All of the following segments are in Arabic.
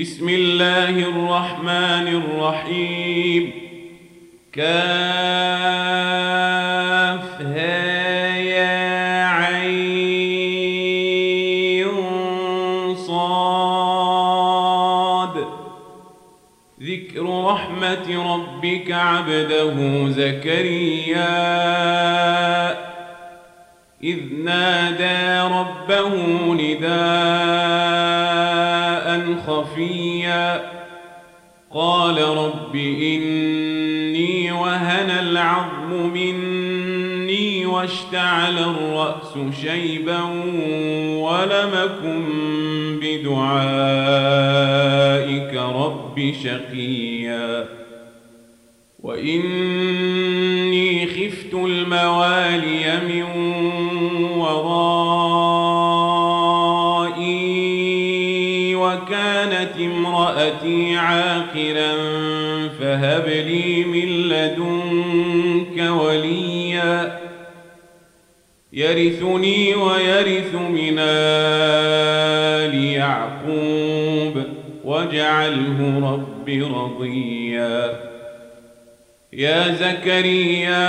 بسم الله الرحمن الرحيم. كافها يا عين صاد. ذكر رحمة ربك عبده زكريا. إذ نادى ربه نداء. خفيا. قال رب إني وهن العظم مني واشتعل الرأس شيبا ولمكن بدعائك رب شقيا. وإني امرأتي عاقرا فهب لي من لدنك وليا. يرثني ويرث من آل يعقوب واجعله رب رضيا. يا زكريا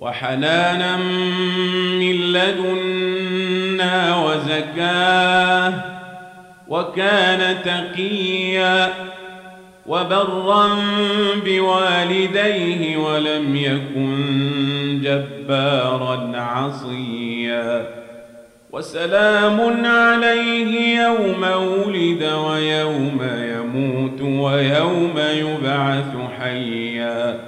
وحنانا من لدنا وزكاة وكان تقيا وبرا بوالديه ولم يكن جبارا عصيا وسلام عليه يوم ولد ويوم يموت ويوم يبعث حيا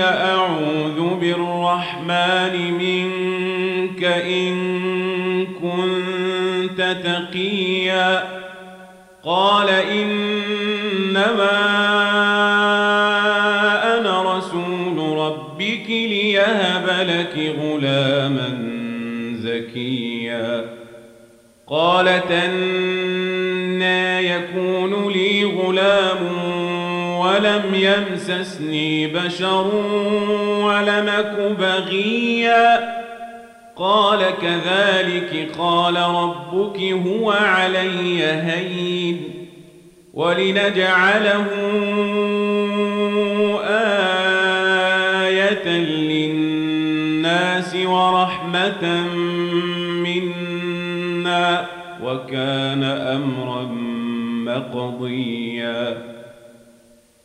أعوذ بالرحمن منك إن كنت تقيا. قال إنما ربك ليهب لك غلاما زكيا. قالت أنا ولم يمسسني بشر ولمك بغيا. قال كذلك قال ربك هو علي هين ولنجعله للناس ورحمة منا وكان أمرا مقضيا.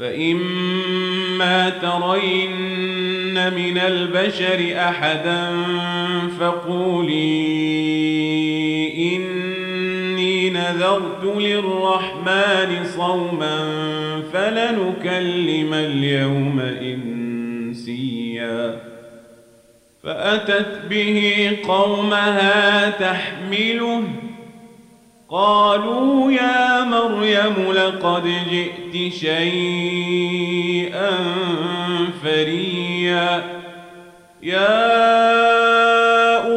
فإما ترين من البشر أحدا فقولي إني نذرت للرحمن صوما فلنكلم اليوم إنسيا فأتت به قومها تحمله قالوا يا مريم لقد جئت شيئا فريا. يا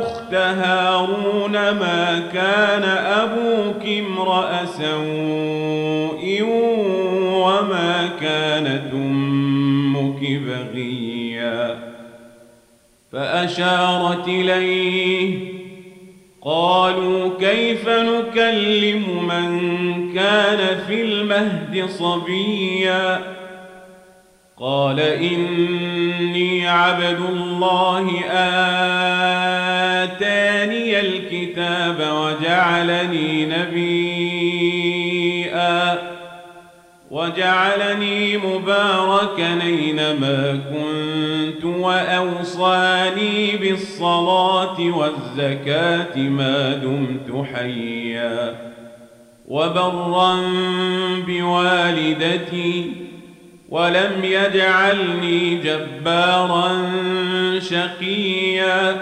أخت هارون ما كان أبوك امرأ سوء وما كانت أمك بغيا؟ فأشارت إليه قالوا كيف نكلم من كان في المهد صبيا؟ قال إني عبد الله آتاني الكتاب وجعلني نبيا. وجعلني مباركا أينما كنت وأوصاني بالصلاة والزكاة ما دمت حيا وبرا بوالدتي ولم يجعلني جبارا شقيا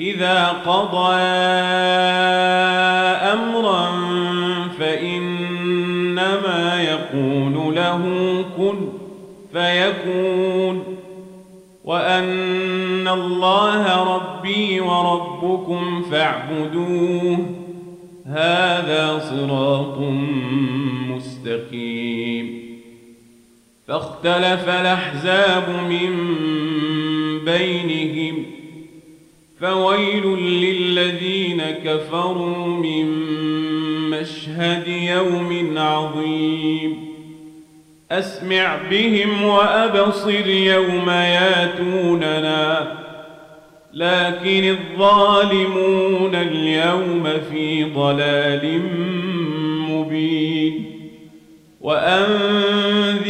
إذا قضى أمرا فإنما يقول له كن فيكون وأن الله ربي وربكم فاعبدوه هذا صراط مستقيم فاختلف الأحزاب من بينهم فويل للذين كفروا من مشهد يوم عظيم. أسمع بهم وأبصر يوم ياتوننا لكن الظالمون اليوم في ضلال مبين.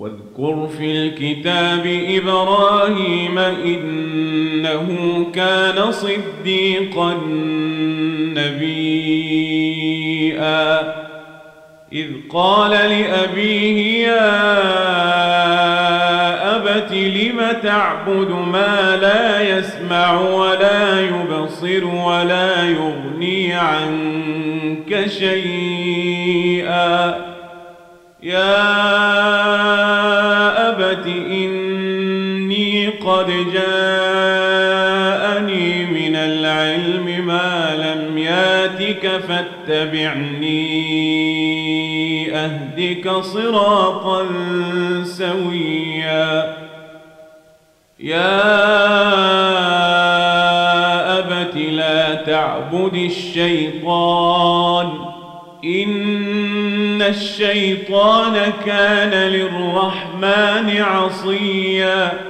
واذكر في الكتاب إبراهيم إنه كان صديقا نبيا. إذ قال لأبيه يا أبت لم تعبد ما لا يسمع ولا يبصر ولا يغني عنك شيئا؟ يا جاءني من العلم ما لم ياتك فاتبعني. أهدك صراطا سويا. يا أبت لا تعبد الشيطان. إن الشيطان كان للرحمن عصيا.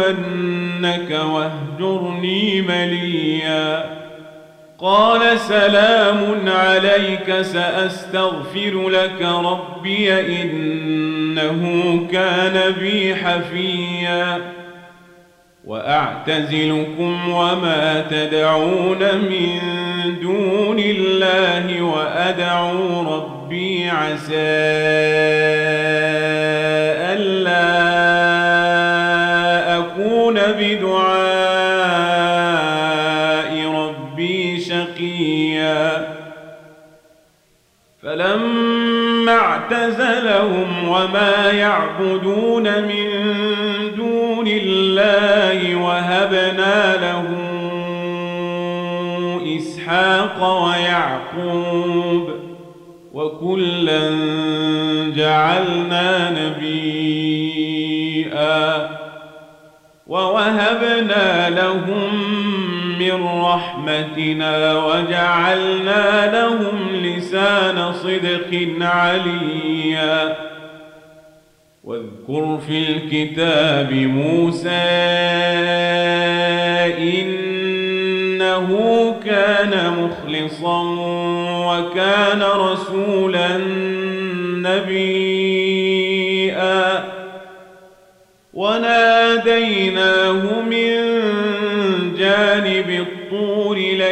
لأرجمنك واهجرني مليا. قال سلام عليك سأستغفر لك ربي إنه كان بي حفيا. وأعتزلكم وما تدعون من دون الله وأدعو ربي عسى. شقيا فلما اعتزلهم وما يعبدون من دون الله وهبنا له إسحاق ويعقوب وكلا جعلنا نبيئا ووهبنا لهم من رحمتنا وجعلنا لهم لسان صدق عليا. واذكر في الكتاب موسى إنه كان مخلصا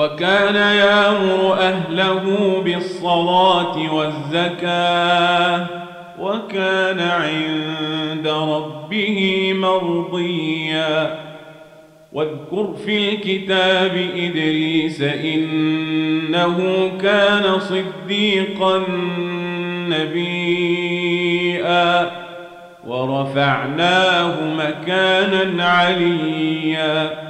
وكان يامر أهله بالصلاة والزكاة وكان عند ربه مرضيا. واذكر في الكتاب إدريس إنه كان صديقا نبيا ورفعناه مكانا عليا.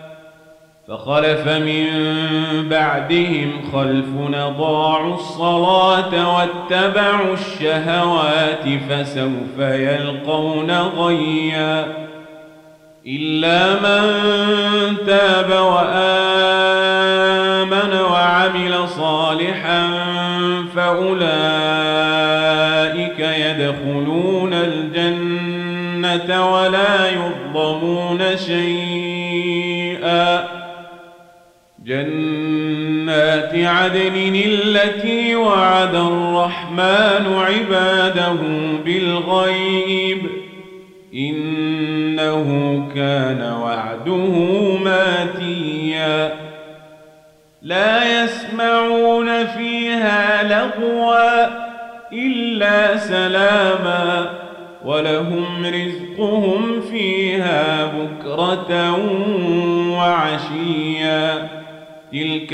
فخلف من بعدهم خلف ضاعوا الصلاة واتبعوا الشهوات فسوف يلقون غيا إلا من تاب وآمن وعمل صالحا فأولئك يدخلون الجنة ولا يظلمون شيئا عدن التي وعد الرحمن عباده بالغيب. إنه كان وعده ماتيا. لا يسمعون فيها لغوا إلا سلاما. ولهم رزقهم فيها بكرة وعشيا. تلك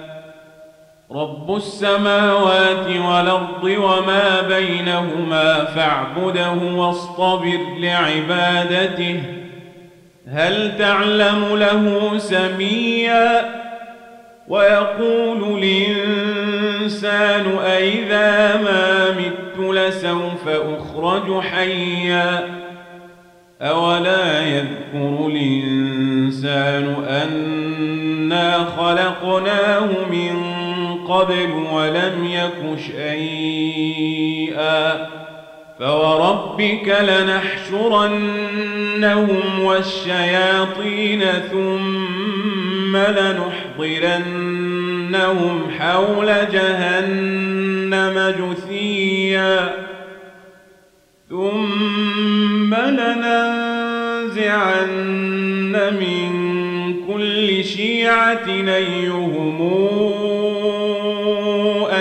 رب السماوات والأرض وما بينهما فاعبده واصطبر لعبادته هل تعلم له سميا ويقول الإنسان أئذا ما مت لسوف أخرج حيا أولا يذكر الإنسان أنا خلقناه من قبل ولم يك شيئا فوربك لنحشرنهم والشياطين ثم لنحضرنهم حول جهنم جثيا ثم لننزعن من كل شيعة أيهم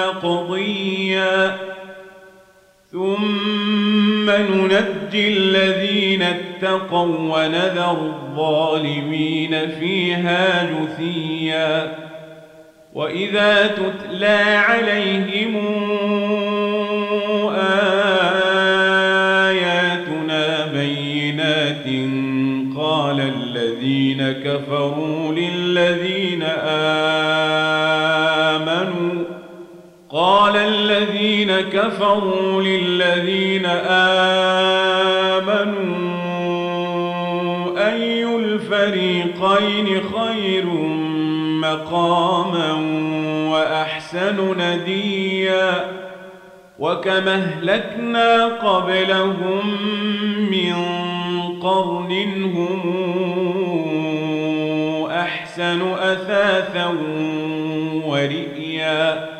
مقضيا. ثم ننجي الذين اتقوا ونذر الظالمين فيها جثيا. وإذا تتلى عليهم آياتنا بينات قال الذين كفروا للذين آمنوا قال الذين كفروا للذين آمنوا أي الفريقين خير مقاما وأحسن نديا؟ وكما أهلكنا قبلهم من قرن هم أحسن أثاثا ورئيا؟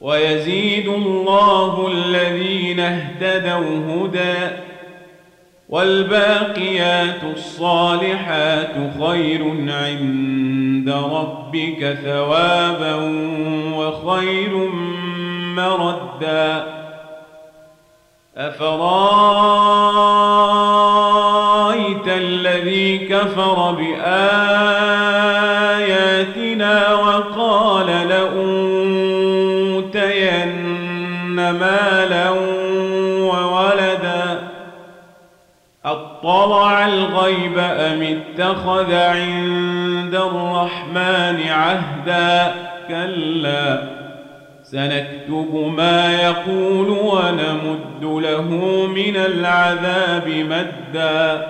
ويزيد الله الذين اهتدوا هدى والباقيات الصالحات خير عند ربك ثوابا وخير مردا. أفرأيت الذي كفر بآياتنا الغيب أم اتخذ عند الرحمن عهدا؟ كلا سنكتب ما يقول ونمد له من العذاب مدا.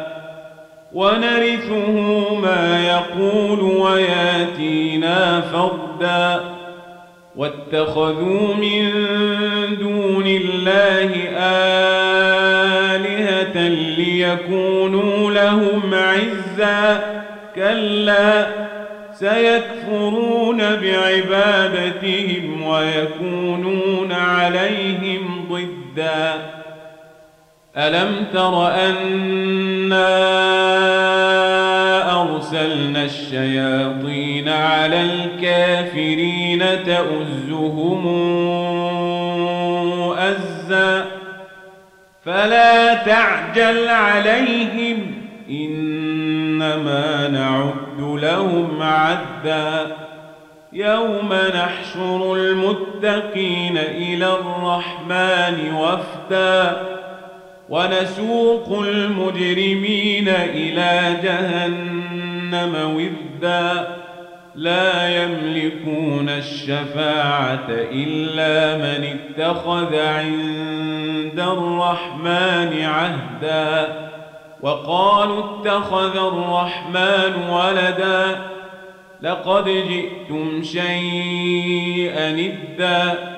ونرثه ما يقول وياتينا فردا. واتخذوا من دون الله آلهة ليكونوا لهم عزا. كلا سيكفرون بعبادتهم ويكونون عليهم ضدا. ألم تر أنا أرسلنا الشياطين على الكافرين تؤزهم أزا؟ فلا تعجل عليهم إنما نعد لهم عدا. يوم نحشر المتقين إلى الرحمن وفدا ونسوق المجرمين إلى جهنم وفدا لا يملكون الشفاعة إلا من اتخذ عند الرحمن عهدا وقالوا اتخذ الرحمن ولدا لقد جئتم شيئا إدا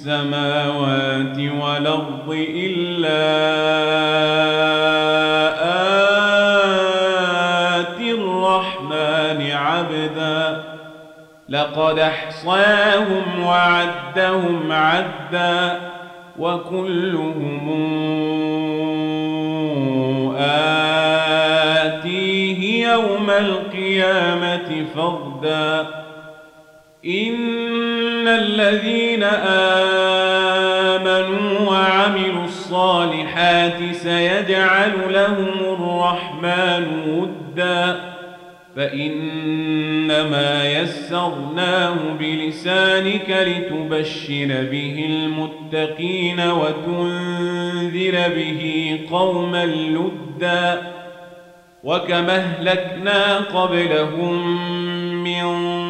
السماوات والأرض إلا آتي الرحمن عبدا. لقد أحصاهم وعدهم عدا وكلهم آتيه يوم القيامة فردا. إن الذين آمنوا وعملوا الصالحات سيجعل لهم الرحمن ودا فإنما يسرناه بلسانك لتبشر به المتقين وتنذر به قوما لدا وكما اهلكنا قبلهم من